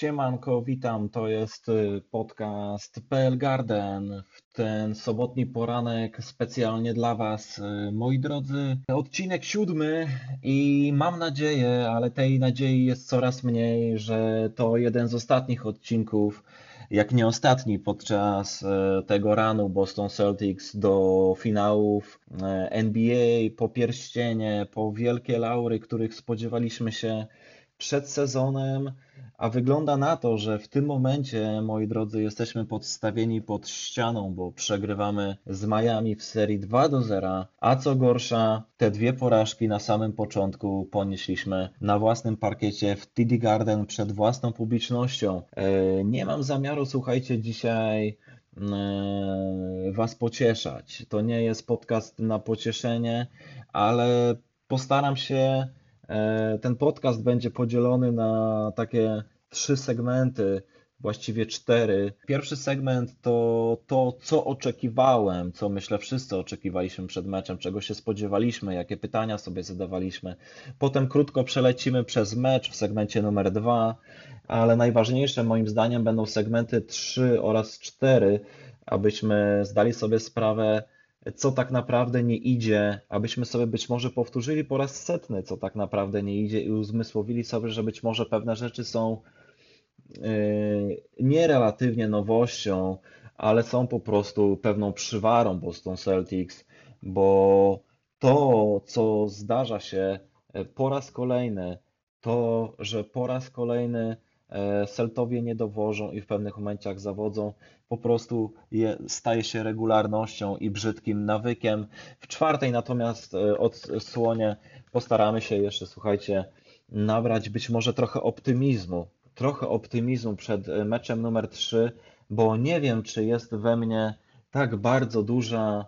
Siemanko, witam. To jest y, podcast PL Garden. W ten sobotni poranek specjalnie dla Was, y, moi drodzy. Odcinek siódmy i mam nadzieję, ale tej nadziei jest coraz mniej, że to jeden z ostatnich odcinków, jak nie ostatni podczas y, tego ranu Boston Celtics do finałów NBA, po pierścienie, po wielkie laury, których spodziewaliśmy się przed sezonem, a wygląda na to, że w tym momencie, moi drodzy, jesteśmy podstawieni pod ścianą, bo przegrywamy z Miami w serii 2 do 0, a co gorsza, te dwie porażki na samym początku ponieśliśmy na własnym parkiecie w TD Garden przed własną publicznością. E, nie mam zamiaru, słuchajcie, dzisiaj e, Was pocieszać. To nie jest podcast na pocieszenie, ale postaram się ten podcast będzie podzielony na takie trzy segmenty, właściwie cztery. Pierwszy segment to to, co oczekiwałem, co myślę wszyscy oczekiwaliśmy przed meczem, czego się spodziewaliśmy, jakie pytania sobie zadawaliśmy. Potem krótko przelecimy przez mecz w segmencie numer dwa, ale najważniejsze moim zdaniem będą segmenty trzy oraz cztery, abyśmy zdali sobie sprawę, co tak naprawdę nie idzie, abyśmy sobie być może powtórzyli po raz setny, co tak naprawdę nie idzie i uzmysłowili sobie, że być może pewne rzeczy są yy, nie relatywnie nowością, ale są po prostu pewną przywarą Boston Celtics, bo to, co zdarza się e, po raz kolejny, to, że po raz kolejny e, Celtowie nie dowożą i w pewnych momentach zawodzą, po prostu je, staje się regularnością i brzydkim nawykiem. W czwartej natomiast e, odsłonie postaramy się jeszcze, słuchajcie, nabrać być może trochę optymizmu. Trochę optymizmu przed e, meczem numer 3, bo nie wiem, czy jest we mnie tak bardzo duża,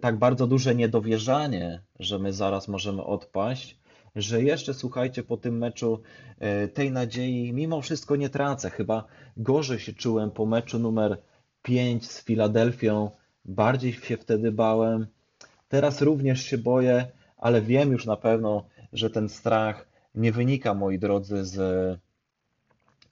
tak bardzo duże niedowierzanie, że my zaraz możemy odpaść, że jeszcze słuchajcie, po tym meczu e, tej nadziei mimo wszystko nie tracę. Chyba gorzej się czułem po meczu numer 5 z Filadelfią, bardziej się wtedy bałem. Teraz również się boję, ale wiem już na pewno, że ten strach nie wynika, moi drodzy, z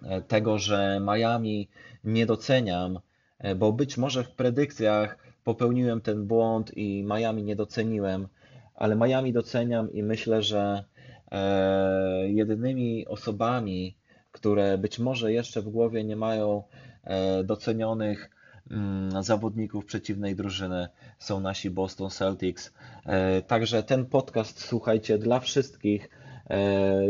e, tego, że Miami nie doceniam, e, bo być może w predykcjach popełniłem ten błąd i Miami nie doceniłem, ale Miami doceniam i myślę, że e, jedynymi osobami, które być może jeszcze w głowie nie mają e, docenionych mm, zawodników przeciwnej drużyny, są nasi Boston Celtics. E, także ten podcast, słuchajcie, dla wszystkich.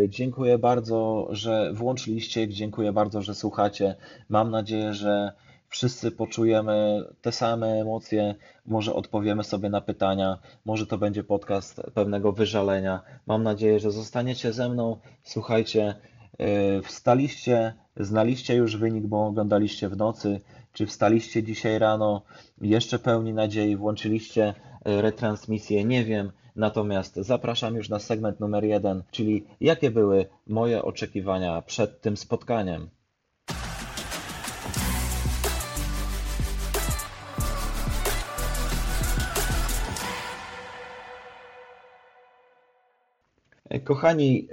Dziękuję bardzo, że włączyliście, dziękuję bardzo, że słuchacie. Mam nadzieję, że wszyscy poczujemy te same emocje, może odpowiemy sobie na pytania, może to będzie podcast pewnego wyżalenia. Mam nadzieję, że zostaniecie ze mną. Słuchajcie, e, wstaliście, znaliście już wynik, bo oglądaliście w nocy, czy wstaliście dzisiaj rano jeszcze pełni nadziei, włączyliście e, retransmisję, nie wiem. Natomiast zapraszam już na segment numer jeden, czyli jakie były moje oczekiwania przed tym spotkaniem. Kochani,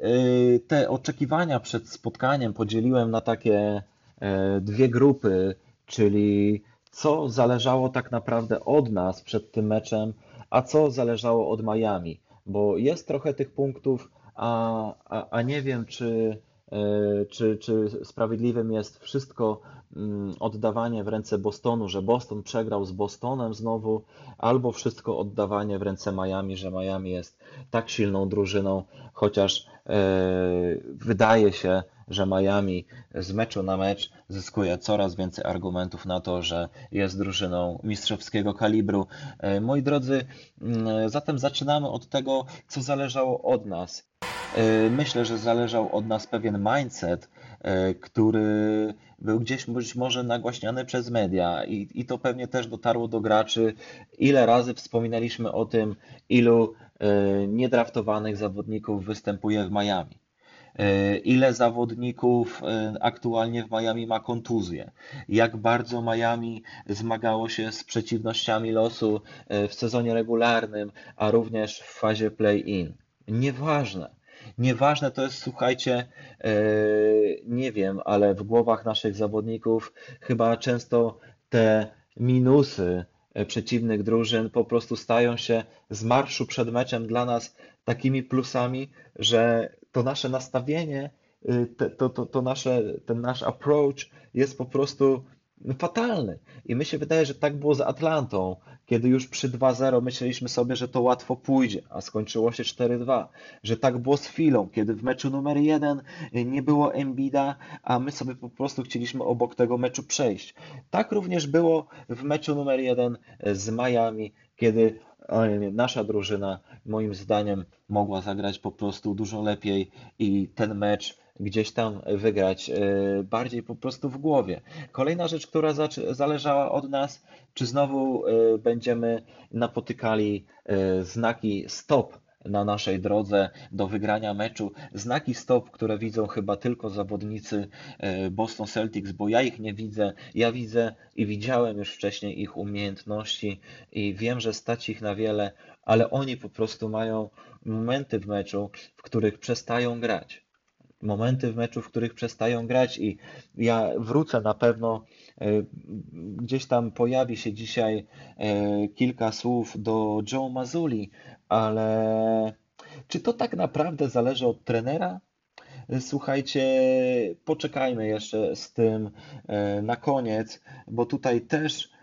y, te oczekiwania przed spotkaniem podzieliłem na takie e, dwie grupy, czyli co zależało tak naprawdę od nas przed tym meczem, a co zależało od Miami, bo jest trochę tych punktów, a, a, a nie wiem, czy, czy, czy sprawiedliwym jest wszystko mm, oddawanie w ręce Bostonu, że Boston przegrał z Bostonem znowu, albo wszystko oddawanie w ręce Miami, że Miami jest tak silną drużyną, chociaż e, wydaje się, że Miami z meczu na mecz zyskuje coraz więcej argumentów na to, że jest drużyną mistrzowskiego kalibru. E, moi drodzy, mm, zatem zaczynamy od tego, co zależało od nas. E, myślę, że zależał od nas pewien mindset, który był gdzieś być może nagłaśniany przez media i, i to pewnie też dotarło do graczy. Ile razy wspominaliśmy o tym, ilu E, niedraftowanych zawodników występuje w Miami. E, ile zawodników e, aktualnie w Miami ma kontuzję? Jak bardzo Miami zmagało się z przeciwnościami losu w sezonie regularnym, a również w fazie play-in? Nieważne. Nieważne to jest, słuchajcie, e, nie wiem, ale w głowach naszych zawodników chyba często te minusy e, przeciwnych drużyn po prostu stają się z marszu przed meczem dla nas takimi plusami, że to nasze nastawienie, y, to, to, to nasze, ten nasz approach jest po prostu fatalny. I mi się wydaje, że tak było z Atlantą, kiedy już przy 2-0 myśleliśmy sobie, że to łatwo pójdzie, a skończyło się 4-2. Że tak było z Filą, kiedy w meczu numer 1 nie było Embida, a my sobie po prostu chcieliśmy obok tego meczu przejść. Tak również było w meczu numer 1 z Miami, kiedy nasza drużyna, moim zdaniem, mogła zagrać po prostu dużo lepiej i ten mecz gdzieś tam wygrać e, bardziej po prostu w głowie. Kolejna rzecz, która zależała od nas, czy znowu e, będziemy napotykali e, znaki stop na naszej drodze do wygrania meczu. Znaki stop, które widzą chyba tylko zawodnicy Boston Celtics, bo ja ich nie widzę. Ja widzę i widziałem już wcześniej ich umiejętności i wiem, że stać ich na wiele, ale oni po prostu mają momenty w meczu, w których przestają grać momenty w meczu, w których przestają grać i ja wrócę na pewno, e, gdzieś tam pojawi się dzisiaj e, kilka słów do Joe Mazuli, ale czy to tak naprawdę zależy od trenera? Słuchajcie, poczekajmy jeszcze z tym e, na koniec, bo tutaj też E,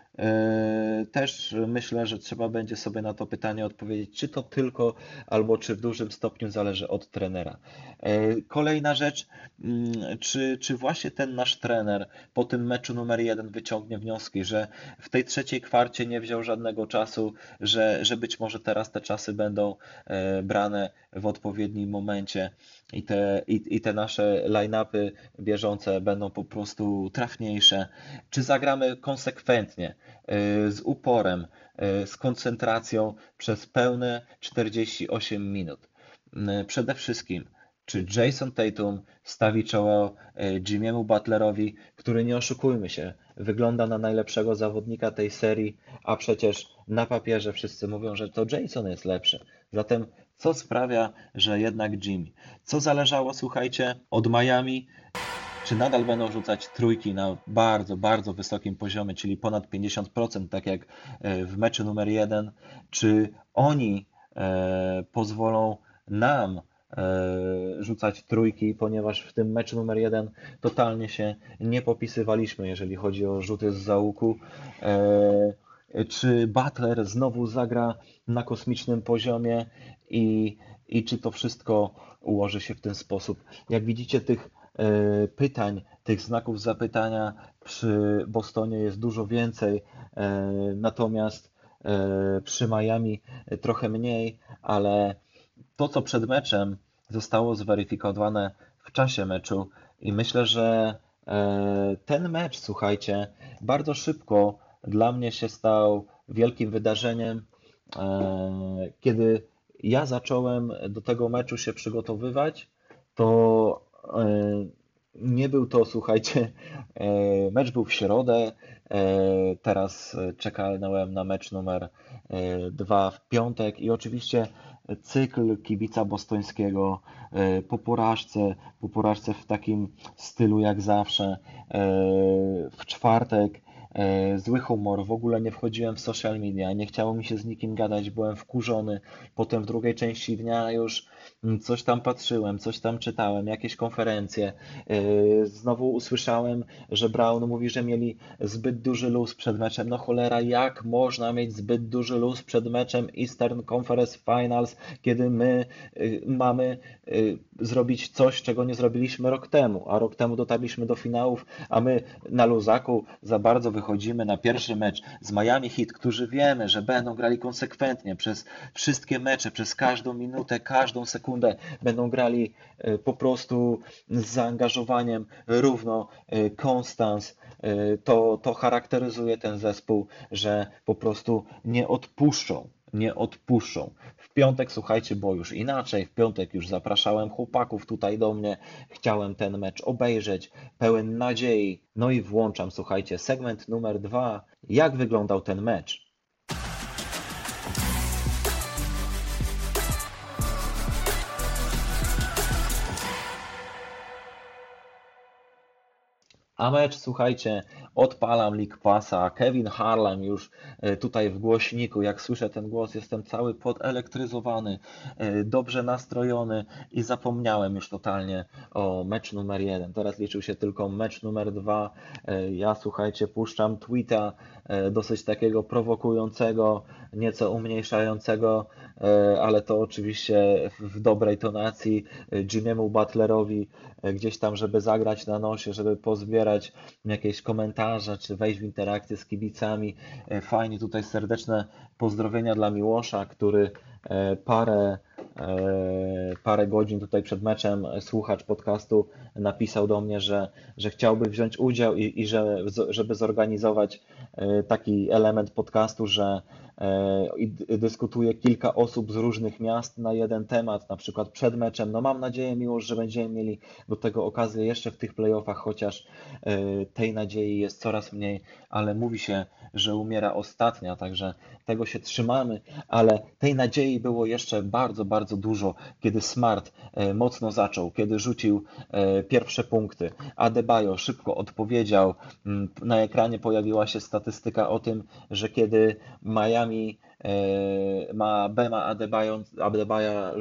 też myślę, że trzeba będzie sobie na to pytanie odpowiedzieć, czy to tylko albo czy w dużym stopniu zależy od trenera. E, kolejna rzecz, mm, czy, czy właśnie ten nasz trener po tym meczu numer jeden wyciągnie wnioski, że w tej trzeciej kwarcie nie wziął żadnego czasu, że, że być może teraz te czasy będą e, brane w odpowiednim momencie i te, i, i te nasze line-upy bieżące będą po prostu trafniejsze. Czy zagramy konsekwentnie, y, z uporem, y, z koncentracją przez pełne 48 minut? Y, przede wszystkim, czy Jason Tatum stawi czoło Jimmy'emu Butlerowi, który nie oszukujmy się, wygląda na najlepszego zawodnika tej serii, a przecież na papierze wszyscy mówią, że to Jason jest lepszy. Zatem co sprawia, że jednak Jimmy? Co zależało, słuchajcie, od Miami? Czy nadal będą rzucać trójki na bardzo, bardzo wysokim poziomie, czyli ponad 50%, tak jak e, w meczu numer jeden? Czy oni e, pozwolą nam e, rzucać trójki, ponieważ w tym meczu numer jeden totalnie się nie popisywaliśmy, jeżeli chodzi o rzuty z załuku. Czy Butler znowu zagra na kosmicznym poziomie i, i czy to wszystko ułoży się w ten sposób? Jak widzicie, tych e, pytań, tych znaków zapytania przy Bostonie jest dużo więcej, e, natomiast e, przy Miami trochę mniej, ale to, co przed meczem zostało zweryfikowane w czasie meczu i myślę, że ten mecz, słuchajcie, bardzo szybko dla mnie się stał wielkim wydarzeniem, e, kiedy ja zacząłem do tego meczu się przygotowywać, to e, nie był to, słuchajcie, e, mecz był w środę, teraz czekałem na mecz numer dwa w piątek i oczywiście cykl kibica bostońskiego po porażce, po porażce w takim stylu jak zawsze, w czwartek zły humor, w ogóle nie wchodziłem w social media, nie chciało mi się z nikim gadać, byłem wkurzony. Potem w drugiej części dnia już coś tam patrzyłem, coś tam czytałem, jakieś konferencje. E, znowu usłyszałem, że Brown mówi, że mieli zbyt duży luz przed meczem. No cholera, jak można mieć zbyt duży luz przed meczem Eastern Conference Finals, kiedy my y, mamy y, zrobić coś, czego nie zrobiliśmy rok temu, a rok temu dotarliśmy do finałów, a my na luzaku za bardzo wychodzimy na pierwszy mecz z Miami Heat, którzy wiemy, że będą grali konsekwentnie przez wszystkie mecze, przez każdą minutę, każdą sekundę, będą grali e, po prostu z zaangażowaniem równo konstans. E, e, to, to charakteryzuje ten zespół, że po prostu nie odpuszczą nie odpuszczą piątek, słuchajcie, było już inaczej. W piątek już zapraszałem chłopaków tutaj do mnie. Chciałem ten mecz obejrzeć, pełen nadziei. No i włączam, słuchajcie, segment numer dwa. Jak wyglądał ten mecz? A mecz, słuchajcie, odpalam League Passa, Kevin Harlem już e, tutaj w głośniku, jak słyszę ten głos, jestem cały podelektryzowany, e, dobrze nastrojony i zapomniałem już totalnie o mecz numer jeden. Teraz liczył się tylko mecz numer dwa. E, ja, słuchajcie, puszczam tweeta dosyć takiego prowokującego, nieco umniejszającego, ale to oczywiście w dobrej tonacji Jimmy'emu Butlerowi gdzieś tam, żeby zagrać na nosie, żeby pozbierać jakieś komentarze, czy wejść w interakcję z kibicami. E, fajnie tutaj serdeczne pozdrowienia dla Miłosza, który e, parę, parę godzin tutaj przed meczem słuchacz podcastu napisał do mnie, że, że chciałby wziąć udział i, i że, żeby zorganizować taki element podcastu, że i dyskutuje kilka osób z różnych miast na jeden temat, na przykład przed meczem. No mam nadzieję, miłość, że będziemy mieli do tego okazję jeszcze w tych playoffach, chociaż e, tej nadziei jest coraz mniej, ale mówi się, że umiera ostatnia, także tego się trzymamy, ale tej nadziei było jeszcze bardzo, bardzo dużo, kiedy Smart e, mocno zaczął, kiedy rzucił e, pierwsze punkty. Adebayo szybko odpowiedział. Na ekranie pojawiła się statystyka o tym, że kiedy Miami e, ma Bema Adebayo, Adebayo,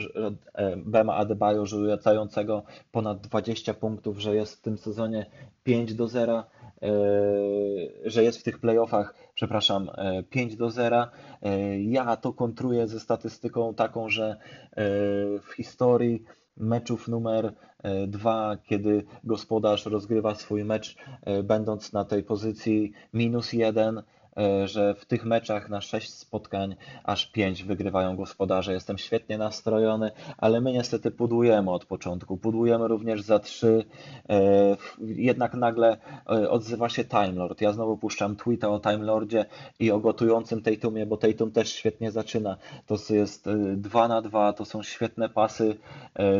Bema Adebayo rzucającego ponad 20 punktów, że jest w tym sezonie 5 do 0, e, że jest w tych playoffach, przepraszam, 5 do 0. Ja to kontruję ze statystyką taką, że w historii meczów numer dwa, kiedy gospodarz rozgrywa swój mecz, będąc na tej pozycji minus jeden, E, że w tych meczach na 6 spotkań aż 5 wygrywają gospodarze. Jestem świetnie nastrojony, ale my niestety pudłujemy od początku. Pudłujemy również za 3. E, jednak nagle e, odzywa się Time Lord. Ja znowu puszczam tweeta o Time Lordzie i o gotującym Tatumie, bo Tatum też świetnie zaczyna. To jest 2 na 2, to są świetne pasy,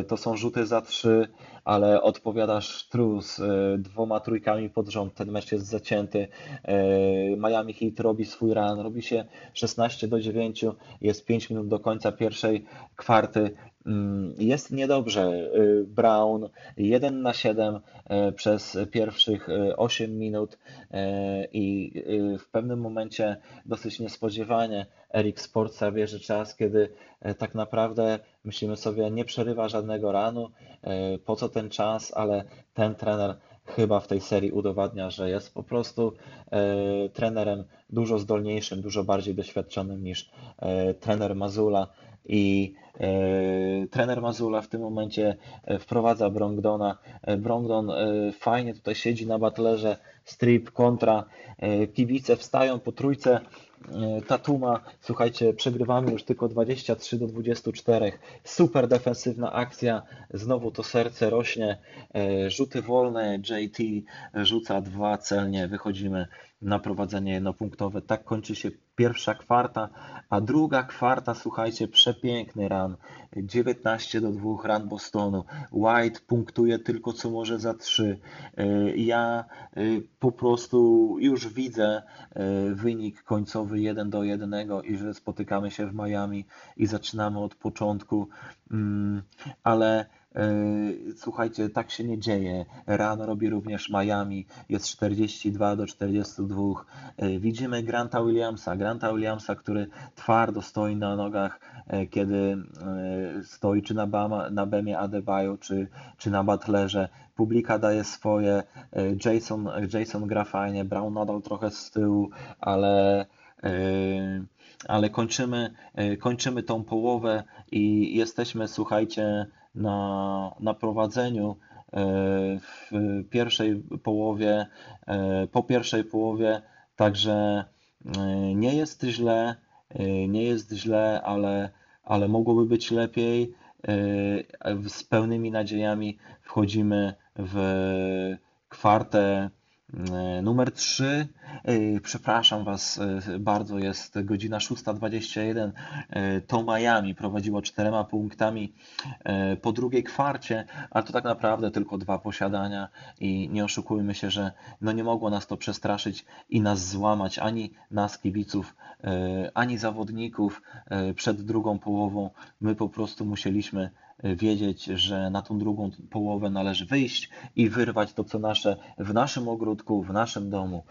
to są rzuty za 3 ale odpowiadasz Struz e, dwoma trójkami pod rząd, ten mecz jest zacięty. E, Miami Heat robi swój run, robi się 16 do 9, jest 5 minut do końca pierwszej kwarty. Mm, jest niedobrze. E, Brown 1 na 7 przez pierwszych 8 minut i w pewnym momencie dosyć niespodziewanie Eric Sportsa bierze czas, kiedy tak naprawdę myślimy sobie, nie przerywa żadnego ranu, po co ten czas, ale ten trener chyba w tej serii udowadnia, że jest po prostu trenerem dużo zdolniejszym, dużo bardziej doświadczonym niż trener Mazula i trener Mazula w tym momencie wprowadza Brongdona. Brongdon fajnie tutaj siedzi na batlerze, strip kontra, kibice wstają po trójce E, Tatuma, słuchajcie, przegrywamy już tylko 23 do 24. Super defensywna akcja, znowu to serce rośnie. E, rzuty wolne, JT rzuca dwa celnie, wychodzimy na prowadzenie jednopunktowe. Tak kończy się pierwsza kwarta, a druga kwarta, słuchajcie, przepiękny ran. 19 do 2 ran Bostonu. White punktuje tylko co może za 3. E, ja e, po prostu już widzę e, wynik końcowy 1 do 1 i że spotykamy się w Miami i zaczynamy od początku, mm, ale słuchajcie, tak się nie dzieje. Rano robi również Miami, jest 42 do 42. E, widzimy Granta Williamsa, Granta Williamsa, który twardo stoi na nogach, e, kiedy stoi czy na, Bama, na Bemie Adebayo, czy, czy na Butlerze. Publika daje swoje, Jason, Jason gra fajnie, Brown nadal trochę z tyłu, ale ale kończymy, kończymy tą połowę i jesteśmy, słuchajcie, na, na prowadzeniu e, w pierwszej połowie, e, po pierwszej połowie, także e, nie jest źle, nie jest źle, ale, ale mogłoby być lepiej. Z pełnymi nadziejami wchodzimy w kwartę numer 3, e, przepraszam Was e, bardzo, jest godzina 6.21. To Miami prowadziło czterema punktami po drugiej kwarcie, ale to tak naprawdę tylko dwa posiadania i nie oszukujmy się, że no nie mogło nas to przestraszyć i nas złamać, ani nas kibiców, ani zawodników przed drugą połową. My po prostu musieliśmy wiedzieć, że na tą drugą połowę należy wyjść i wyrwać to, co nasze w naszym ogródku, w naszym domu.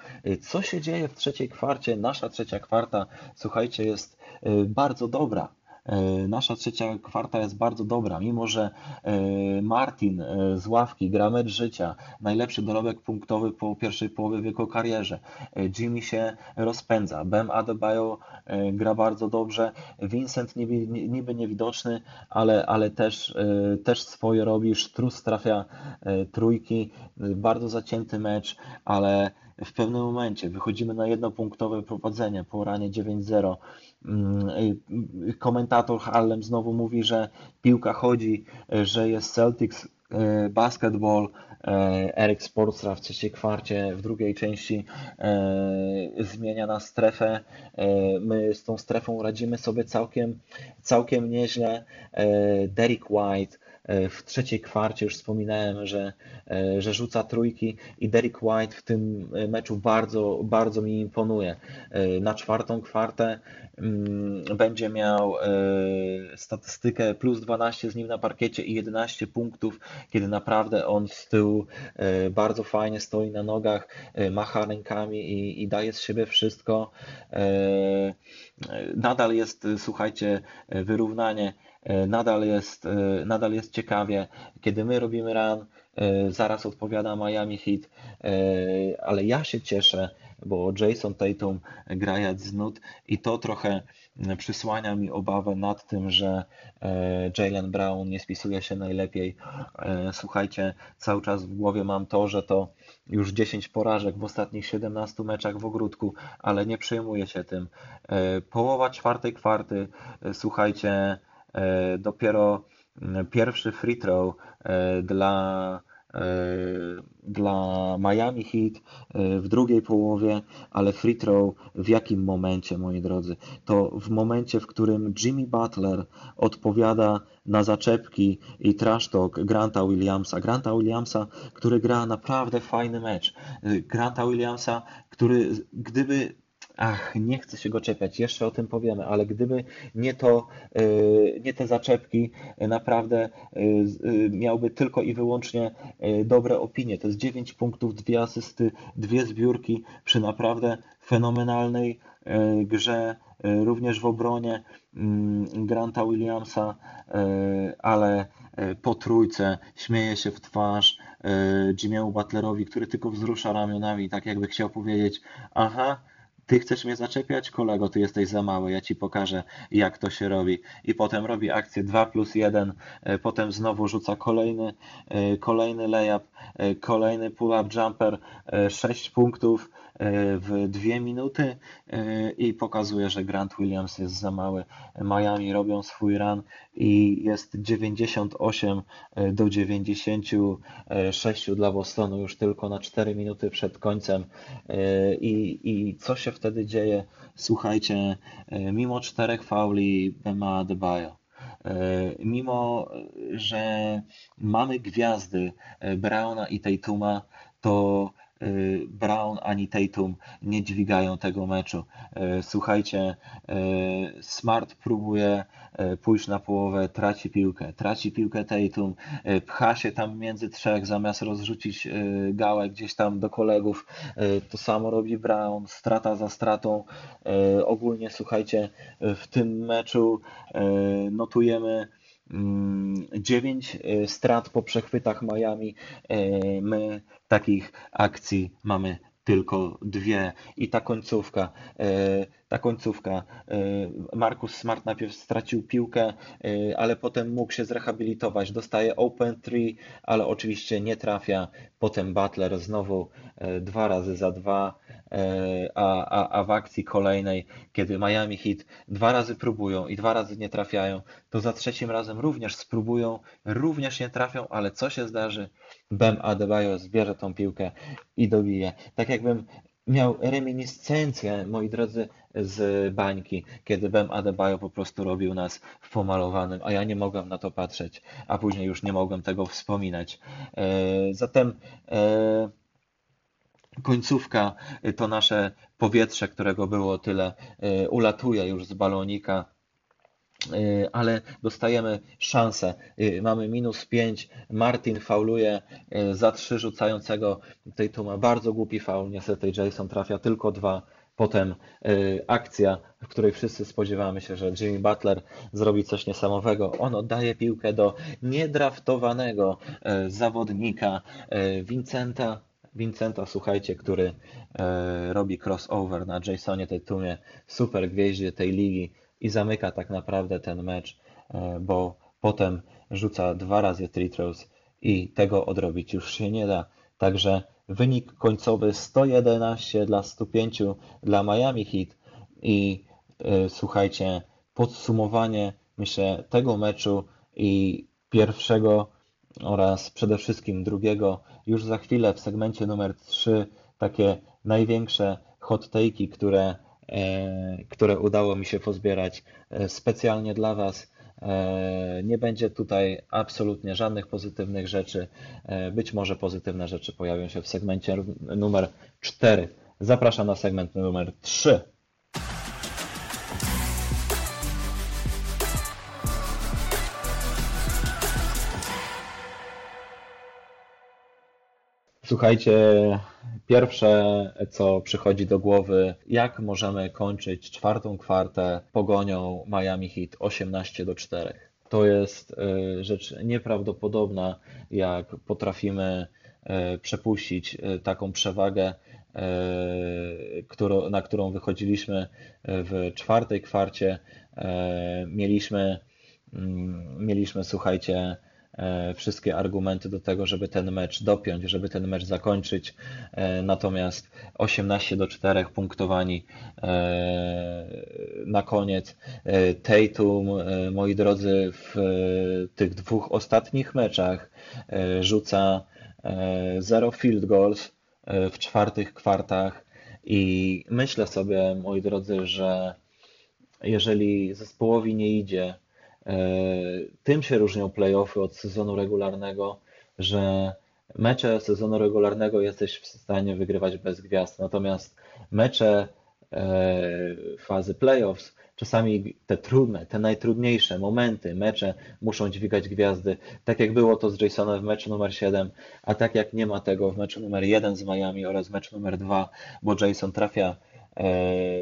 Co się dzieje w trzeciej kwarcie? Nasza trzecia kwarta, słuchajcie, jest bardzo dobra. E, nasza trzecia kwarta jest bardzo dobra, mimo że e, Martin e, z ławki gra mecz życia, najlepszy dorobek punktowy po pierwszej połowie w jego karierze. Jimmy się rozpędza, Bem Adebayo gra bardzo dobrze, Vincent niby, niby niewidoczny, ale, ale też, też swoje robi, Sztrus trafia trójki, bardzo zacięty mecz, ale w pewnym momencie wychodzimy na jednopunktowe prowadzenie po ranie 9-0 Mm, y, komentator Harlem znowu mówi, że piłka chodzi, że jest Celtics y, basketball. Y, Eric Sportstra w trzeciej kwarcie, w drugiej części zmienia na strefę. My z tą strefą radzimy sobie całkiem, całkiem nieźle. Derek White w trzeciej kwarcie już wspominałem, że, że rzuca trójki i Derek White w tym meczu bardzo, bardzo mi imponuje. Na czwartą kwartę Mm, będzie miał e, statystykę plus 12 z nim na parkiecie i 11 punktów, kiedy naprawdę on z tyłu e, bardzo fajnie stoi na nogach, e, macha rękami i, i daje z siebie wszystko. Nadal jest, słuchajcie, wyrównanie, nadal jest, nadal jest ciekawie. Kiedy my robimy run, zaraz odpowiada Miami Heat, ale ja się cieszę, bo Jason Tatum gra jak znut i to trochę przysłania mi obawę nad tym, że e, Jalen Brown nie spisuje się najlepiej. E, słuchajcie, cały czas w głowie mam to, że to już 10 porażek w ostatnich 17 meczach w ogródku, ale nie przejmuję się tym. E, połowa czwartej kwarty, słuchajcie, dopiero pierwszy free throw dla E, dla Miami Heat e, w drugiej połowie, ale free throw w jakim momencie, moi drodzy? To w momencie, w którym Jimmy Butler odpowiada na zaczepki i trash talk Granta Williamsa. Granta Williamsa, który gra naprawdę fajny mecz. E, Granta Williamsa, który gdyby Ach, nie chcę się go czepiać, jeszcze o tym powiemy, ale gdyby nie to, y, nie te zaczepki, y, naprawdę y, miałby tylko i wyłącznie dobre opinie. To jest 9 punktów, dwie asysty, dwie zbiórki przy naprawdę fenomenalnej grze, również w obronie mm, Granta Williamsa, ale po trójce śmieje się w twarz Jimmy'emu Butlerowi, który tylko wzrusza ramionami, tak jakby chciał powiedzieć, aha, ty chcesz mnie zaczepiać? Kolego, ty jesteś za mały, ja ci pokażę, jak to się robi. I potem robi akcję 2 plus 1, e, potem znowu rzuca kolejny, e, kolejny layup, e, kolejny pull-up jumper, 6 punktów w dwie minuty i pokazuje, że Grant Williams jest za mały. Miami robią swój run i jest 98 do 96 dla Bostonu już tylko na 4 minuty przed końcem. I, i co się wtedy dzieje? Słuchajcie, mimo czterech fauli Bema Adebayo, mimo że mamy gwiazdy Browna i Tatuma, to Brown ani Tatum nie dźwigają tego meczu. Y, słuchajcie, y, Smart próbuje pójść na połowę, traci piłkę, traci piłkę Tatum, pcha się tam między trzech zamiast rozrzucić gałę gdzieś tam do kolegów. To samo robi Brown, strata za stratą. Ogólnie słuchajcie, w tym meczu notujemy 9 mm, strat po przechwytach Miami. My takich akcji mamy tylko dwie i ta końcówka, e, ta końcówka, e, Markus Smart najpierw stracił piłkę, e, ale potem mógł się zrehabilitować, dostaje open three, ale oczywiście nie trafia, potem Butler znowu dwa razy za dwa, a, a, a w akcji kolejnej, kiedy Miami Heat dwa razy próbują i dwa razy nie trafiają, to za trzecim razem również spróbują, również nie trafią, ale co się zdarzy? Bem Adebayo zbierze tą piłkę i dobije. Tak jakbym miał reminiscencję, moi drodzy, z bańki, kiedy Bem Adebayo po prostu robił nas w pomalowanym, a ja nie mogłem na to patrzeć, a później już nie mogłem tego wspominać. E, zatem e, końcówka to nasze powietrze, którego było tyle, e, ulatuje już z balonika ale dostajemy szansę. Mamy minus 5, Martin fauluje za 3 rzucającego Tatuma. Bardzo głupi faul, niestety Jason trafia tylko dwa. Potem akcja, w której wszyscy spodziewamy się, że Jimmy Butler zrobi coś niesamowego. On oddaje piłkę do niedraftowanego zawodnika Vincenta Vincenta, słuchajcie, który robi crossover na Jasonie Tatumie, super gwieździe tej ligi i zamyka tak naprawdę ten mecz, e, bo potem rzuca dwa razy free i tego odrobić już się nie da. Także wynik końcowy 111 dla 105 dla Miami Heat i e, słuchajcie, podsumowanie myślę tego meczu i pierwszego oraz przede wszystkim drugiego już za chwilę w segmencie numer 3 takie największe hot take'i, które, które udało mi się pozbierać e, specjalnie dla Was. E, nie będzie tutaj absolutnie żadnych pozytywnych rzeczy. Być może pozytywne rzeczy pojawią się w segmencie numer 4. Zapraszam na segment numer 3. Słuchajcie, pierwsze co przychodzi do głowy, jak możemy kończyć czwartą kwartę pogonią Miami Heat 18 do 4. To jest y, rzecz nieprawdopodobna, jak potrafimy y, przepuścić y, taką przewagę, na którą wychodziliśmy w czwartej kwarcie. Mieliśmy, mm, mieliśmy słuchajcie, wszystkie argumenty do tego, żeby ten mecz dopiąć, żeby ten mecz zakończyć. E, natomiast 18 do 4 punktowani e, na koniec. Tatum, moi drodzy, w tych dwóch ostatnich meczach rzuca 0 field goals w czwartych kwartach i myślę sobie, moi drodzy, że jeżeli zespołowi nie idzie, E, tym się różnią playoffy od sezonu regularnego, że mecze sezonu regularnego jesteś w stanie wygrywać bez gwiazd, natomiast mecze e, fazy playoffs, czasami te trudne, te najtrudniejsze momenty, mecze muszą dźwigać gwiazdy, tak jak było to z Jasonem w meczu numer 7, a tak jak nie ma tego w meczu numer 1 z Miami oraz meczu numer 2, bo Jason trafia e,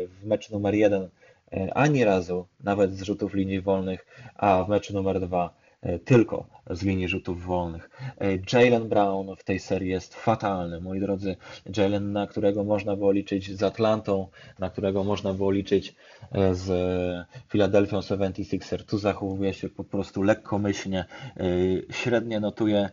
w meczu numer 1 E, ani razu, nawet z rzutów linii wolnych, a w meczu numer dwa e, tylko z linii rzutów wolnych. E, Jalen Brown w tej serii jest fatalny, moi drodzy. Jalen, na którego można było liczyć z Atlantą, na którego można było liczyć z Philadelphia 76er. Tu zachowuje się po prostu lekkomyślnie. Średnie notuje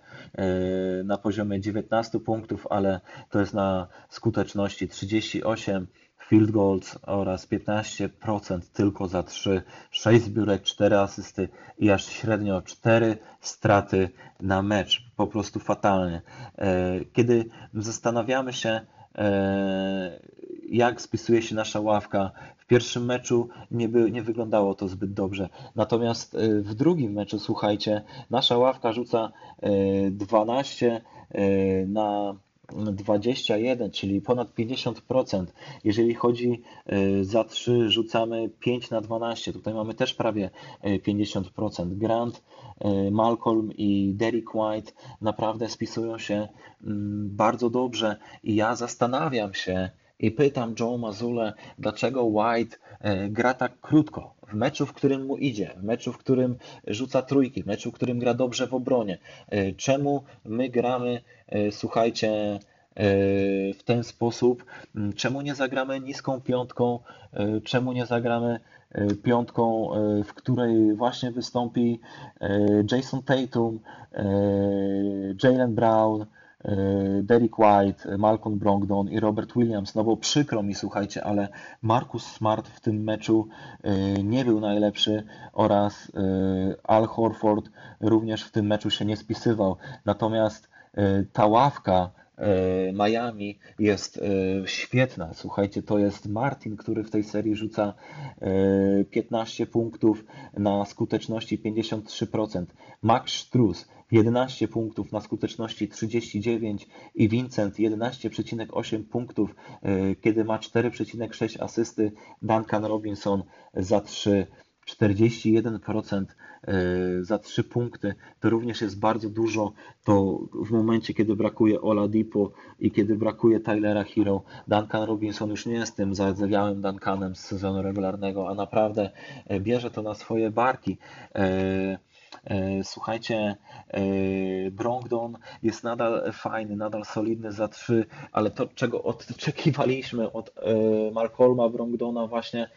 na poziomie 19 punktów, ale to jest na skuteczności 38 field goals oraz 15% tylko za 3, 6 zbiórek, 4 asysty i aż średnio 4 straty na mecz. Po prostu fatalnie. E, kiedy zastanawiamy się, e, jak spisuje się nasza ławka. W pierwszym meczu nie, by, nie wyglądało to zbyt dobrze. Natomiast e, w drugim meczu, słuchajcie, nasza ławka rzuca 12 na 21, czyli ponad 50%. Jeżeli chodzi e, za 3, rzucamy 5 na 12. Tutaj mamy też prawie 50%. E, Grant, e, Malcolm i Derek White naprawdę spisują się mm, bardzo dobrze i ja zastanawiam się i pytam Joe Mazule, dlaczego White gra tak krótko w meczu, w którym mu idzie, w meczu, w którym rzuca trójki, w meczu, w którym gra dobrze w obronie. E, czemu my gramy, e, słuchajcie, e, w ten sposób? Mm, czemu nie zagramy niską piątką? Czemu nie zagramy piątką, w której właśnie wystąpi Jason Tatum, Jalen Brown, Derek White, Malcolm Brogdon i Robert Williams. No bo przykro mi, słuchajcie, ale Marcus Smart w tym meczu e, nie był najlepszy oraz Al Horford również w tym meczu się nie spisywał. Natomiast ta ławka Miami jest świetna. Słuchajcie, to jest Martin, który w tej serii rzuca 15 punktów na skuteczności 53%. Max Struz 11 punktów na skuteczności 39 i Vincent 11,8 punktów, e, kiedy ma 4,6 asysty. Duncan Robinson za 3 41% za 3 punkty, to również jest bardzo dużo. To w momencie, kiedy brakuje Oladipo i kiedy brakuje Tylera Hero, Duncan Robinson już nie jest tym zardzewiałym Duncanem z sezonu regularnego, a naprawdę bierze to na swoje barki. E, słuchajcie, e, Brongdon jest nadal fajny, nadal solidny za trzy, ale to, czego oczekiwaliśmy od e, Malcolma Brongdona, właśnie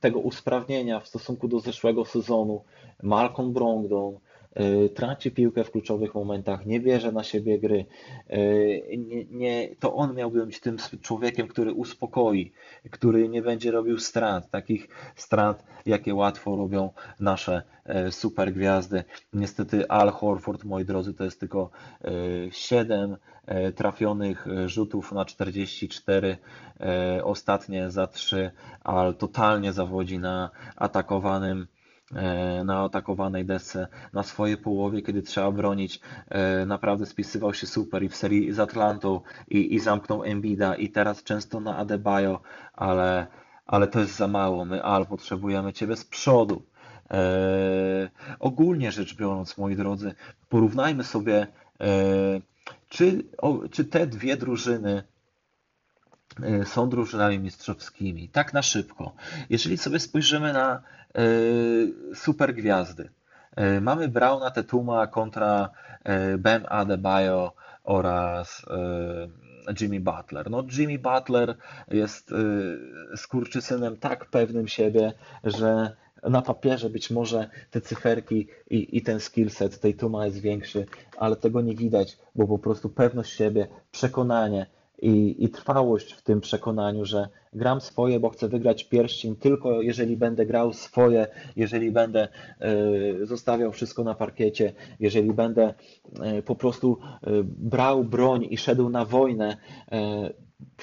tego usprawnienia w stosunku do zeszłego sezonu, Malcolm Brongdon, E, traci piłkę w kluczowych momentach, nie bierze na siebie gry. E, nie, nie, to on miałby być tym człowiekiem, który uspokoi, który nie będzie robił strat, takich strat, jakie łatwo robią nasze e, super gwiazdy. Niestety Al Horford, moi drodzy, to jest tylko 7 trafionych rzutów na 44, ostatnie za 3, Al totalnie zawodzi na atakowanym na atakowanej desce na swojej połowie, kiedy trzeba bronić, e, naprawdę spisywał się super i w serii z Atlantą i, i zamknął Embida i teraz często na Adebayo, ale, ale to jest za mało. My Al potrzebujemy Ciebie z przodu. E, ogólnie rzecz biorąc, moi drodzy, porównajmy sobie, e, czy, o, czy te dwie drużyny e, są drużynami mistrzowskimi. Tak na szybko. Jeżeli sobie spojrzymy na E, super gwiazdy. E, mamy Brauna Tetuma kontra Ben Adebayo oraz Jimmy Butler. No, Jimmy Butler jest skurczysynem tak pewnym siebie, że na papierze być może te cyferki i, i ten skillset tej Tuma jest większy, ale tego nie widać, bo po prostu pewność siebie, przekonanie, i, i trwałość w tym przekonaniu, że gram swoje, bo chcę wygrać pierścień tylko jeżeli będę grał swoje, jeżeli będę y, zostawiał wszystko na parkiecie, jeżeli będę y, po prostu y, brał broń i szedł na wojnę.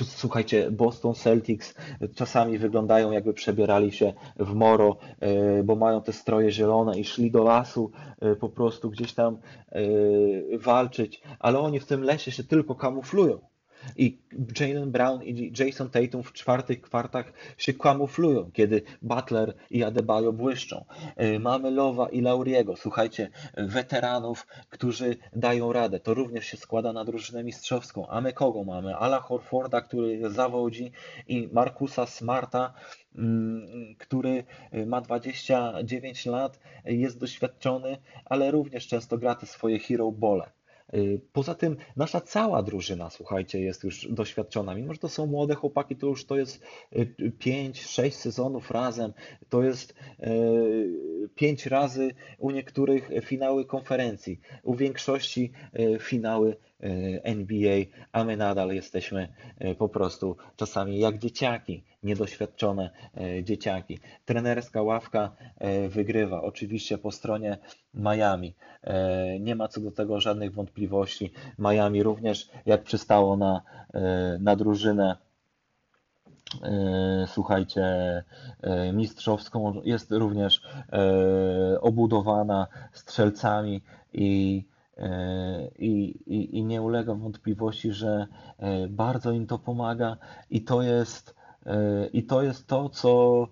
Słuchajcie, Boston Celtics czasami wyglądają jakby przebierali się w moro, bo mają te stroje zielone i szli do lasu po prostu gdzieś tam walczyć, ale oni w tym lesie się tylko kamuflują. I Jalen Brown i Jason Tatum w czwartych kwartach się kamuflują, kiedy Butler i Adebayo błyszczą. E, mamy Lowa i Lauriego, słuchajcie, weteranów, którzy dają radę. To również się składa na drużynę mistrzowską. A my kogo mamy? Ala Horforda, który zawodzi i Markusa Smarta, mm, który ma 29 lat, jest doświadczony, ale również często gra te swoje hero bole. Y, poza tym nasza cała drużyna, słuchajcie, jest już doświadczona. Mimo, że to są młode chłopaki, to już to jest 5-6 y, sezonów razem. To jest 5 y, razy u niektórych finały konferencji, u większości finały NBA, a my nadal jesteśmy po prostu czasami jak dzieciaki, niedoświadczone dzieciaki. Trenerska ławka wygrywa, oczywiście po stronie Miami. E, nie ma co do tego żadnych wątpliwości. Miami również, jak przystało na, e, na drużynę, e, słuchajcie, mistrzowską, jest również obudowana strzelcami i, i, i, i nie ulega wątpliwości, że bardzo im to pomaga i to jest i to jest to, co,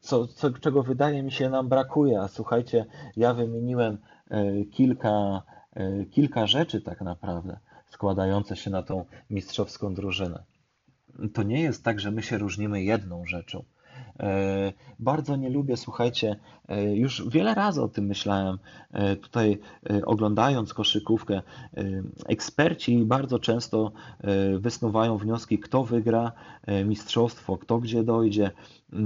co, co, czego wydaje mi się nam brakuje. A słuchajcie, ja wymieniłem E, kilka, e, kilka rzeczy tak naprawdę składające się na tą mistrzowską drużynę. To nie jest tak, że my się różnimy jedną rzeczą. E, bardzo nie lubię, słuchajcie, już wiele razy o tym myślałem, tutaj oglądając koszykówkę. Eksperci bardzo często wysnuwają wnioski, kto wygra mistrzostwo, kto gdzie dojdzie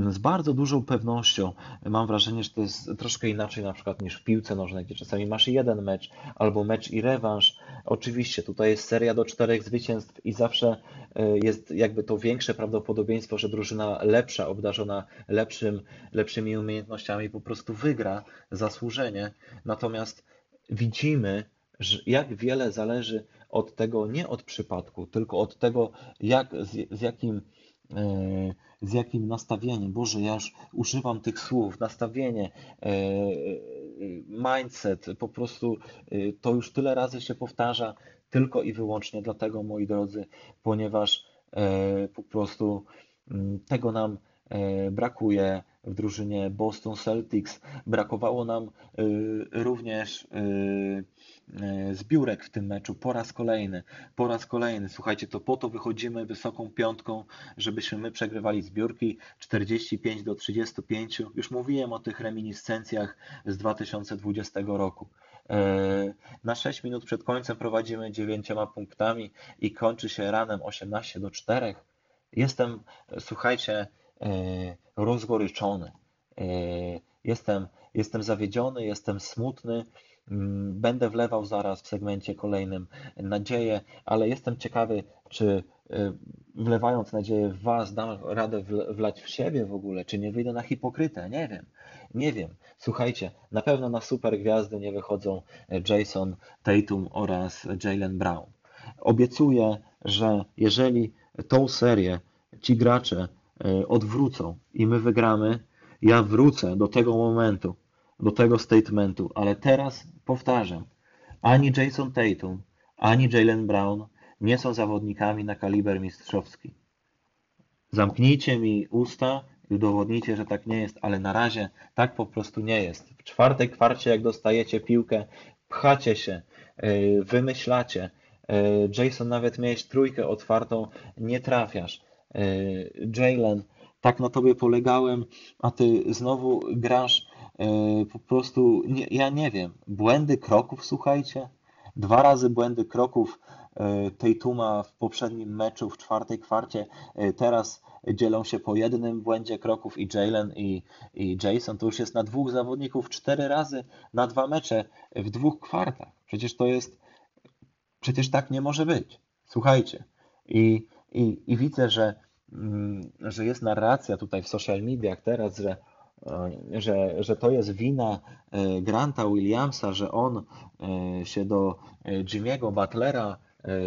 z bardzo dużą pewnością. Mam wrażenie, że to jest troszkę inaczej na przykład niż w piłce nożnej, gdzie czasami masz jeden mecz albo mecz i rewanż. Oczywiście tutaj jest seria do czterech zwycięstw i zawsze e, jest jakby to większe prawdopodobieństwo, że drużyna lepsza, obdarzona lepszym, lepszymi umiejętnościami po prostu wygra zasłużenie. Natomiast widzimy, jak wiele zależy od tego, nie od przypadku, tylko od tego, jak, z, z jakim E, z jakim nastawieniem. Boże, ja już używam tych słów, nastawienie, e, mindset, po prostu e, to już tyle razy się powtarza, tylko i wyłącznie dlatego, moi drodzy, ponieważ po prostu mm, tego nam brakuje w drużynie Boston Celtics. Brakowało nam również zbiórek w tym meczu po raz kolejny. Po raz kolejny, słuchajcie, to po to wychodzimy wysoką piątką, żebyśmy my przegrywali zbiórki 45 do 35. Już mówiłem o tych reminiscencjach z 2020 roku. E, na 6 minut przed końcem prowadzimy 9 punktami i kończy się ranem 18 do 4. Jestem, słuchajcie, e, rozgoryczony. E, jestem, jestem zawiedziony, jestem smutny. Mm, będę wlewał zaraz w segmencie kolejnym nadzieję, ale jestem ciekawy, czy wlewając nadzieję w Was, dam radę wlać w siebie w ogóle, czy nie wyjdę na hipokrytę, nie wiem. Nie wiem. Słuchajcie, na pewno na super gwiazdy nie wychodzą Jason Tatum oraz Jalen Brown. Obiecuję, że jeżeli tą serię ci gracze e, odwrócą i my wygramy, ja wrócę do tego momentu, do tego statementu, ale teraz powtarzam, ani Jason Tatum, ani Jalen Brown nie są zawodnikami na kaliber mistrzowski. Zamknijcie mi usta i udowodnijcie, że tak nie jest, ale na razie tak po prostu nie jest. W czwartej kwarcie, jak dostajecie piłkę, pchacie się, e, wymyślacie. E, Jason, nawet miałeś trójkę otwartą, nie trafiasz. E, Jalen, tak na tobie polegałem, a ty znowu grasz po prostu, nie, ja nie wiem, błędy kroków, słuchajcie. Dwa razy błędy kroków Tuma w poprzednim meczu w czwartej kwarcie. Teraz dzielą się po jednym błędzie kroków i Jalen i, i Jason. To już jest na dwóch zawodników cztery razy na dwa mecze w dwóch kwartach. Przecież to jest, przecież tak nie może być. Słuchajcie. I, i, i widzę, że, mm, że jest narracja tutaj w social mediach teraz, że że, że to jest wina e, Granta Williamsa, że on e, się do Jimmy'ego Butlera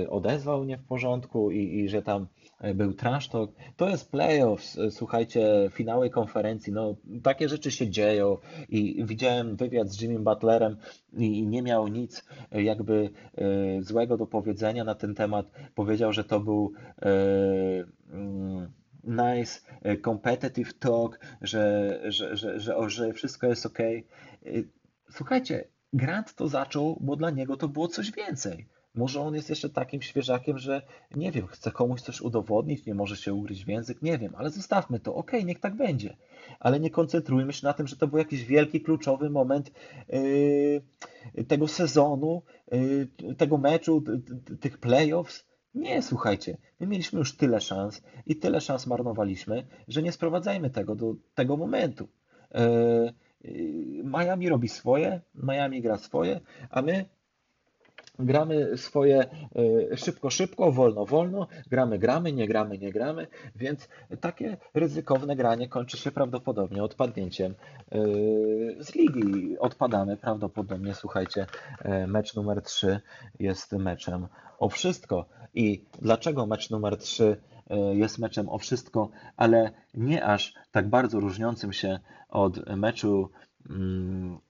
odezwał nie w porządku i, i że tam był trash talk. To jest playoffs, słuchajcie, finały konferencji, no takie rzeczy się dzieją i widziałem wywiad z Jimmy Butlerem i nie miał nic jakby e, złego do powiedzenia na ten temat. Powiedział, że to był e, mm, nice, e, competitive talk, że, że, że, że, że wszystko jest ok. Słuchajcie, Grant to zaczął, bo dla niego to było coś więcej. Może on jest jeszcze takim świeżakiem, że nie wiem, chce komuś coś udowodnić, nie może się ugryźć w język, nie wiem, ale zostawmy to, okej, okay, niech tak będzie. Ale nie koncentrujmy się na tym, że to był jakiś wielki, kluczowy moment yy, tego sezonu, yy, tego meczu, tych playoffs. Nie, słuchajcie, my mieliśmy już tyle szans i tyle szans marnowaliśmy, że nie sprowadzajmy tego do tego momentu. Yy, Miami robi swoje, Miami gra swoje, a my gramy swoje e, szybko, szybko, wolno, wolno, gramy, gramy, nie gramy, nie gramy, więc takie ryzykowne granie kończy się prawdopodobnie odpadnięciem e, z ligi. Odpadamy prawdopodobnie, słuchajcie, e, mecz numer 3 jest meczem o wszystko. I dlaczego mecz numer 3 jest meczem o wszystko, ale nie aż tak bardzo różniącym się od meczu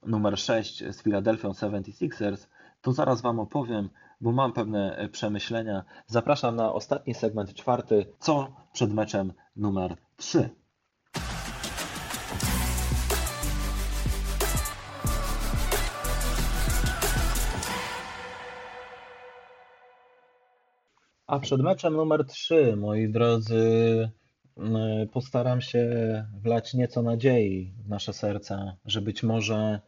numer 6 z Philadelphia 76ers, to zaraz Wam opowiem, bo mam pewne e, przemyślenia. Zapraszam na ostatni segment czwarty, co przed meczem numer 3. A przed meczem numer 3, moi drodzy, postaram się wlać nieco nadziei w nasze serca, że być może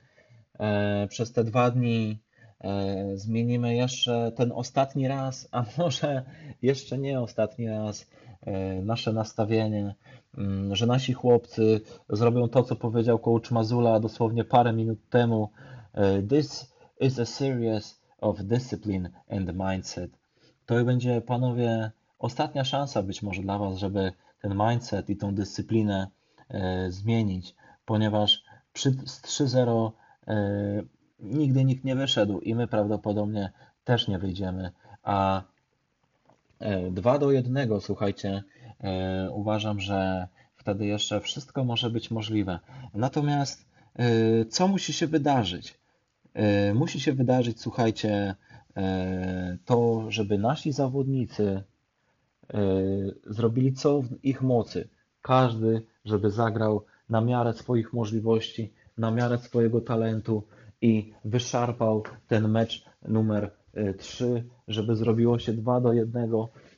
e, przez te dwa dni E, zmienimy jeszcze ten ostatni raz, a może jeszcze nie ostatni raz, e, nasze nastawienie, mm, że nasi chłopcy zrobią to, co powiedział coach Mazula dosłownie parę minut temu. E, This is a series of discipline and mindset. To będzie, panowie, ostatnia szansa być może dla Was, żeby ten mindset i tą dyscyplinę zmienić, ponieważ przy 3-0 nigdy nikt nie wyszedł i my prawdopodobnie też nie wyjdziemy. A 2 e, do 1, słuchajcie, e, uważam, że wtedy jeszcze wszystko może być możliwe. Natomiast e, co musi się wydarzyć? Musi się wydarzyć, słuchajcie, to, żeby nasi zawodnicy zrobili co w ich mocy. Każdy, żeby zagrał na miarę swoich możliwości, na miarę swojego talentu i wyszarpał ten mecz numer 3, żeby zrobiło się 2 do 1,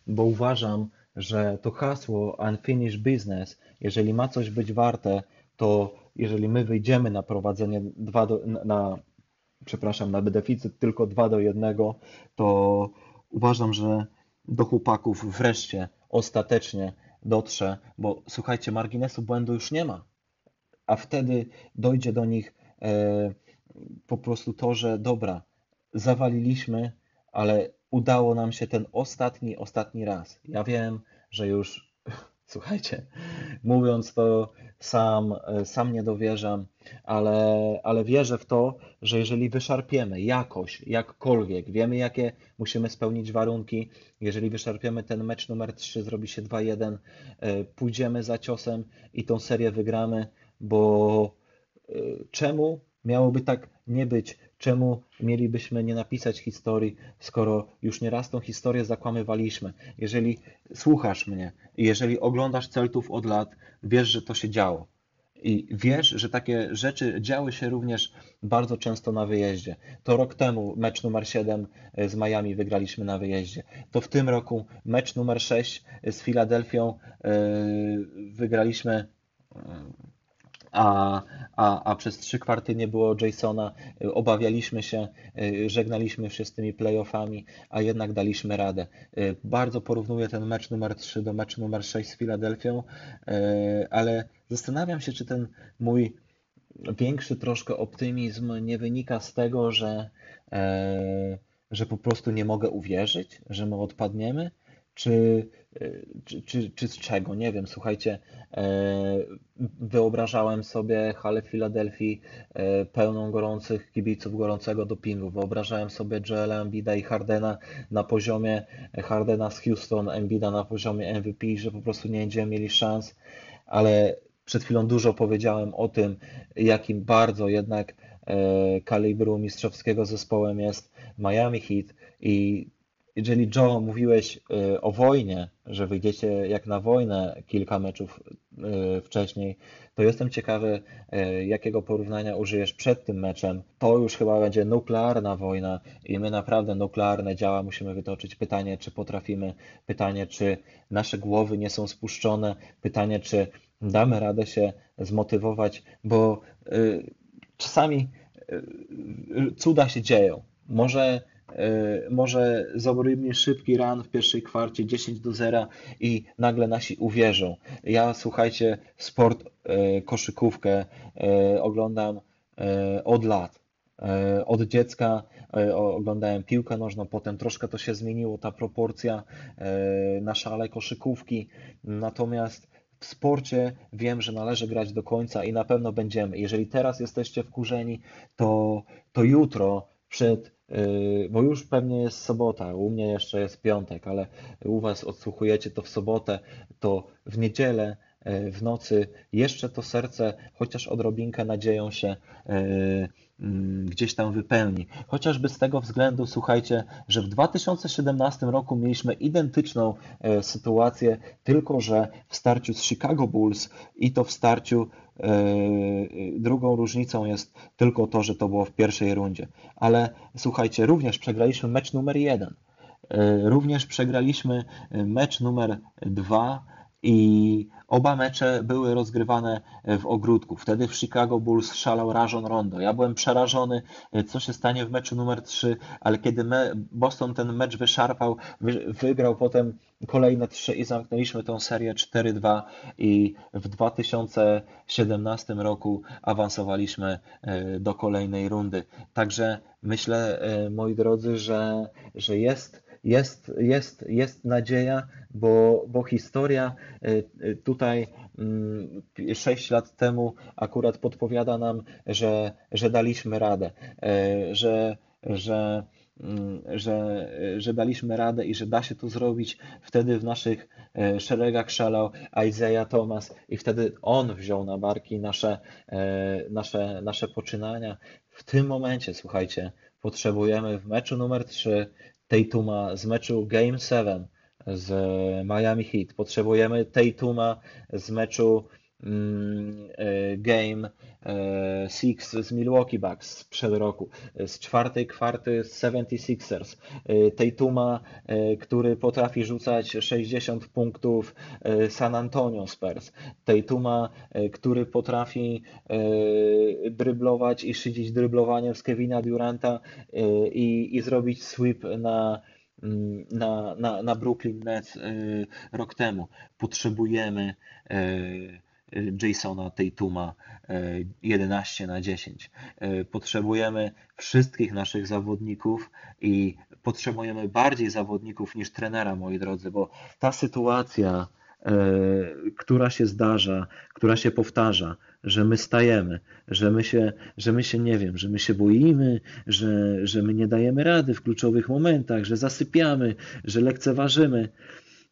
bo uważam, że to hasło unfinished business, jeżeli ma coś być warte, to jeżeli my wyjdziemy na prowadzenie 2 do, na, przepraszam, na deficyt tylko 2 do 1, to uważam, że do chłopaków wreszcie, ostatecznie dotrze, bo słuchajcie, marginesu błędu już nie ma, a wtedy dojdzie do nich e, po prostu to, że dobra, zawaliliśmy, ale udało nam się ten ostatni, ostatni raz. Ja wiem, że już, słuchajcie, mówiąc to sam, sam nie dowierzam, ale, ale wierzę w to, że jeżeli wyszarpiemy jakoś, jakkolwiek, wiemy jakie musimy spełnić warunki, jeżeli wyszarpiemy ten mecz numer 3, zrobi się 2-1, e, pójdziemy za ciosem i tą serię wygramy, bo e, czemu miałoby tak nie być? Czemu mielibyśmy nie napisać historii, skoro już nieraz tą historię zakłamywaliśmy? Jeżeli słuchasz mnie jeżeli oglądasz Celtów od lat, wiesz, że to się działo. I wiesz, że takie rzeczy działy się również bardzo często na wyjeździe. To rok temu mecz numer 7 z Miami wygraliśmy na wyjeździe. To w tym roku mecz numer 6 z Filadelfią e, wygraliśmy a, a, a przez trzy kwarty nie było Jasona. Obawialiśmy się, y, żegnaliśmy się z tymi playoffami, a jednak daliśmy radę. Y, bardzo porównuję ten mecz numer 3 do meczu numer 6 z Filadelfią, y, ale zastanawiam się, czy ten mój większy troszkę optymizm nie wynika z tego, że, e, że po prostu nie mogę uwierzyć, że my odpadniemy, czy, czy, czy, czy, z czego? Nie wiem, słuchajcie, e, wyobrażałem sobie halę Filadelfii e, pełną gorących kibiców, gorącego dopingu. Wyobrażałem sobie Joela Embida i Hardena na poziomie Hardena z Houston, Embida na poziomie MVP, że po prostu nie będziemy mieli szans, ale przed chwilą dużo powiedziałem o tym, jakim bardzo jednak e, kalibru mistrzowskiego zespołem jest Miami Heat i jeżeli Joe mówiłeś y, o wojnie, że wyjdziecie jak na wojnę kilka meczów y, wcześniej, to jestem ciekawy, y, jakiego porównania użyjesz przed tym meczem. To już chyba będzie nuklearna wojna i my naprawdę nuklearne działa musimy wytoczyć. Pytanie, czy potrafimy, pytanie, czy nasze głowy nie są spuszczone, pytanie, czy damy radę się zmotywować, bo czasami cuda się dzieją. Może może zrobimy szybki run w pierwszej kwarcie 10 do 0 i nagle nasi uwierzą. Ja słuchajcie, sport, e, koszykówkę e, oglądam od lat. Od dziecka oglądałem piłkę nożną, potem troszkę to się zmieniło, ta proporcja na szale koszykówki. Natomiast w sporcie wiem, że należy grać do końca i na pewno będziemy. Jeżeli teraz jesteście wkurzeni, to, to jutro przed bo już pewnie jest sobota, u mnie jeszcze jest piątek, ale u Was odsłuchujecie to w sobotę, to w niedzielę yy, w nocy. Jeszcze to serce, chociaż odrobinkę nadzieją się yy, gdzieś tam wypełni. Chociażby z tego względu, słuchajcie, że w 2017 roku mieliśmy identyczną sytuację, tylko że w starciu z Chicago Bulls i to w starciu Yy, drugą różnicą jest tylko to, że to było w pierwszej rundzie. Ale słuchajcie, również przegraliśmy mecz numer jeden. Yy, również przegraliśmy mecz numer dwa i oba mecze były rozgrywane w ogródku. Wtedy w Chicago Bulls szalał Rajon Rondo. Ja byłem przerażony, co się stanie w meczu numer 3, ale kiedy Boston ten mecz wyszarpał, wygrał potem kolejne trzy i zamknęliśmy tą serię 4-2 i w 2017 roku awansowaliśmy e, do kolejnej rundy. Także myślę, e, moi drodzy, że, że jest jest, jest, jest nadzieja, bo, bo historia y, tutaj 6 mm, lat temu akurat podpowiada nam, że, że daliśmy radę, y, że, że, mm, że, że daliśmy radę i że da się to zrobić. Wtedy w naszych y, szeregach szalał Isaiah Thomas i wtedy on wziął na barki nasze, nasze, nasze poczynania. W tym momencie, słuchajcie, potrzebujemy w meczu numer 3 Tatuma z meczu Game 7 z Miami Heat. Potrzebujemy Tatuma z meczu game 6 e, z Milwaukee Bucks sprzed roku, z czwartej kwarty z 76ers, e, Tatuma, który potrafi rzucać 60 punktów San Antonio Spurs, Tatuma, który potrafi dryblować i szydzić dryblowaniem z Kevina Duranta i, i zrobić sweep na mm, na, na, na Brooklyn Nets rok temu. Potrzebujemy Jasona Tatuma 11 e, na 10. E, potrzebujemy wszystkich naszych zawodników i potrzebujemy bardziej zawodników niż trenera, moi drodzy, bo ta sytuacja, e, która się zdarza, która się powtarza, że my stajemy, że my się, że my się nie wiem, że my się boimy, że, że my nie dajemy rady w kluczowych momentach, że zasypiamy, że lekceważymy.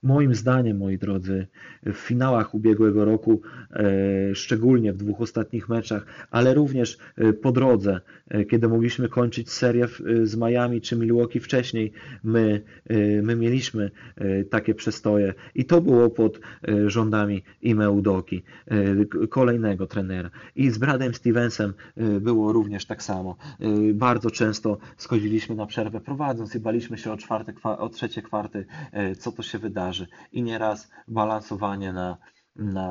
Moim zdaniem, moi drodzy, w finałach ubiegłego roku, e, szczególnie w dwóch ostatnich meczach, ale również e, po drodze, e, kiedy mogliśmy kończyć serię z Miami czy Milwaukee wcześniej, my, my mieliśmy takie przestoje i to było pod rządami Ime Udoki, kolejnego trenera. I z Bradem Stevensem było również tak samo. Bardzo często schodziliśmy na przerwę prowadząc i baliśmy się o, czwarte, o trzecie kwarty, co to się wydarzy i nieraz balansowanie na, na,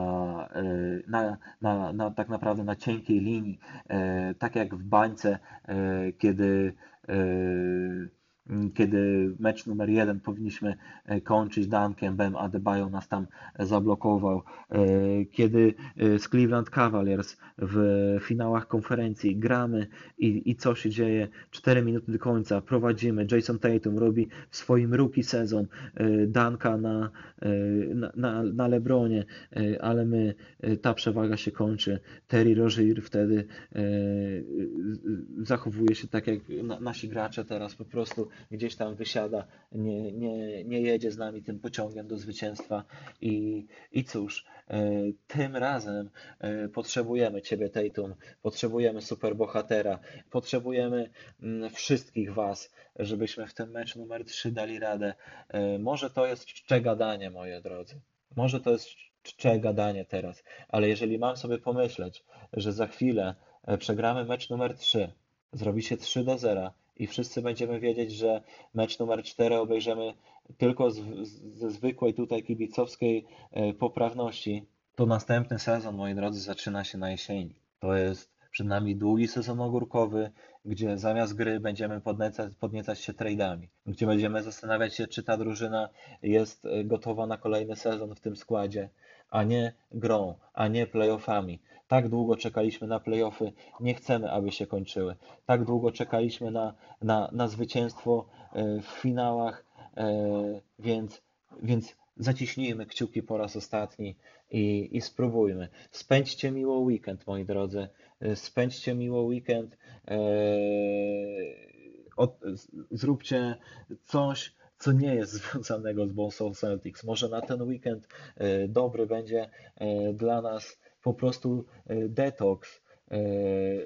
e, na, na, na, tak naprawdę na cienkiej linii, e, tak jak w bańce, e, kiedy kiedy mecz numer jeden powinniśmy e, kończyć Duncan, Bam Adebayo nas tam zablokował, e, kiedy e, z Cleveland Cavaliers w finałach konferencji gramy i, i co się dzieje, 4 minuty do końca, prowadzimy, Jason Tatum robi w swoim rookie sezon Danka na, na, na, na Lebronie, ale my, ta przewaga się kończy, Terry Rozier wtedy zachowuje się tak jak nasi gracze teraz po prostu gdzieś tam wysiada, nie, nie, nie jedzie z nami tym pociągiem do zwycięstwa i, i cóż, e, tym razem e, potrzebujemy Ciebie Tatum, potrzebujemy superbohatera, potrzebujemy mm, wszystkich Was, żebyśmy w ten mecz numer 3 dali radę. E, może to jest czcze gadanie, moje drodzy. Może to jest czcze gadanie teraz, ale jeżeli mam sobie pomyśleć, że za chwilę przegramy mecz numer 3, zrobi się 3 do 0 i wszyscy będziemy wiedzieć, że mecz numer 4 obejrzymy tylko z, ze zwykłej tutaj kibicowskiej e, poprawności, to następny sezon, moi drodzy, zaczyna się na jesieni. To jest przed nami długi sezon ogórkowy, gdzie zamiast gry będziemy podniecać, podniecać się trade'ami, gdzie będziemy zastanawiać się, czy ta drużyna jest e, gotowa na kolejny sezon w tym składzie, a nie grą, a nie playoffami. Tak długo czekaliśmy na playoffy, nie chcemy, aby się kończyły. Tak długo czekaliśmy na, na, na zwycięstwo e, w finałach, e, więc, więc zaciśnijmy kciuki po raz ostatni i, i spróbujmy. Spędźcie miło weekend, moi drodzy. E, spędźcie miło weekend. Od, zróbcie coś, co nie jest związanego z Boston Celtics. Może na ten weekend dobry będzie dla nas po prostu e, detoks, e,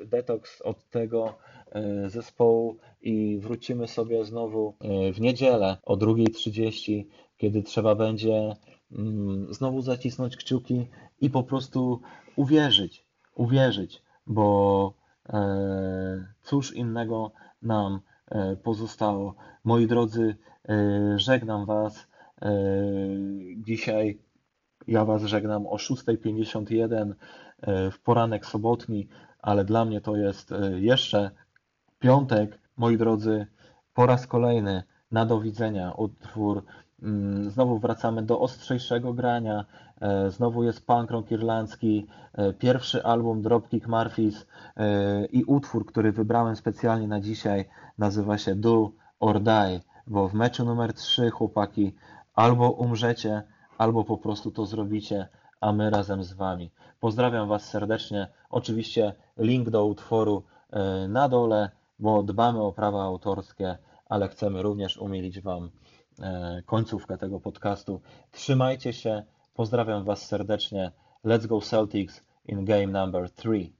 detoks od tego e, zespołu i wrócimy sobie znowu w niedzielę o 2.30, kiedy trzeba będzie mm, znowu zacisnąć kciuki i po prostu uwierzyć, uwierzyć, bo cóż innego nam pozostało. Moi drodzy, żegnam Was dzisiaj ja Was żegnam o 6.51 e, w poranek sobotni, ale dla mnie to jest e, jeszcze piątek. Moi drodzy, po raz kolejny na do widzenia utwór. Mm, znowu wracamy do ostrzejszego grania. E, znowu jest punk rock irlandzki, pierwszy album Dropkick Murphys i utwór, który wybrałem specjalnie na dzisiaj, nazywa się Do or Die, bo w meczu numer 3 chłopaki albo umrzecie, albo po prostu to zrobicie, a my razem z Wami. Pozdrawiam Was serdecznie. Oczywiście link do utworu e, na dole, bo dbamy o prawa autorskie, ale chcemy również umilić Wam e, końcówkę tego podcastu. Trzymajcie się. Pozdrawiam Was serdecznie. Let's go Celtics in game number 3.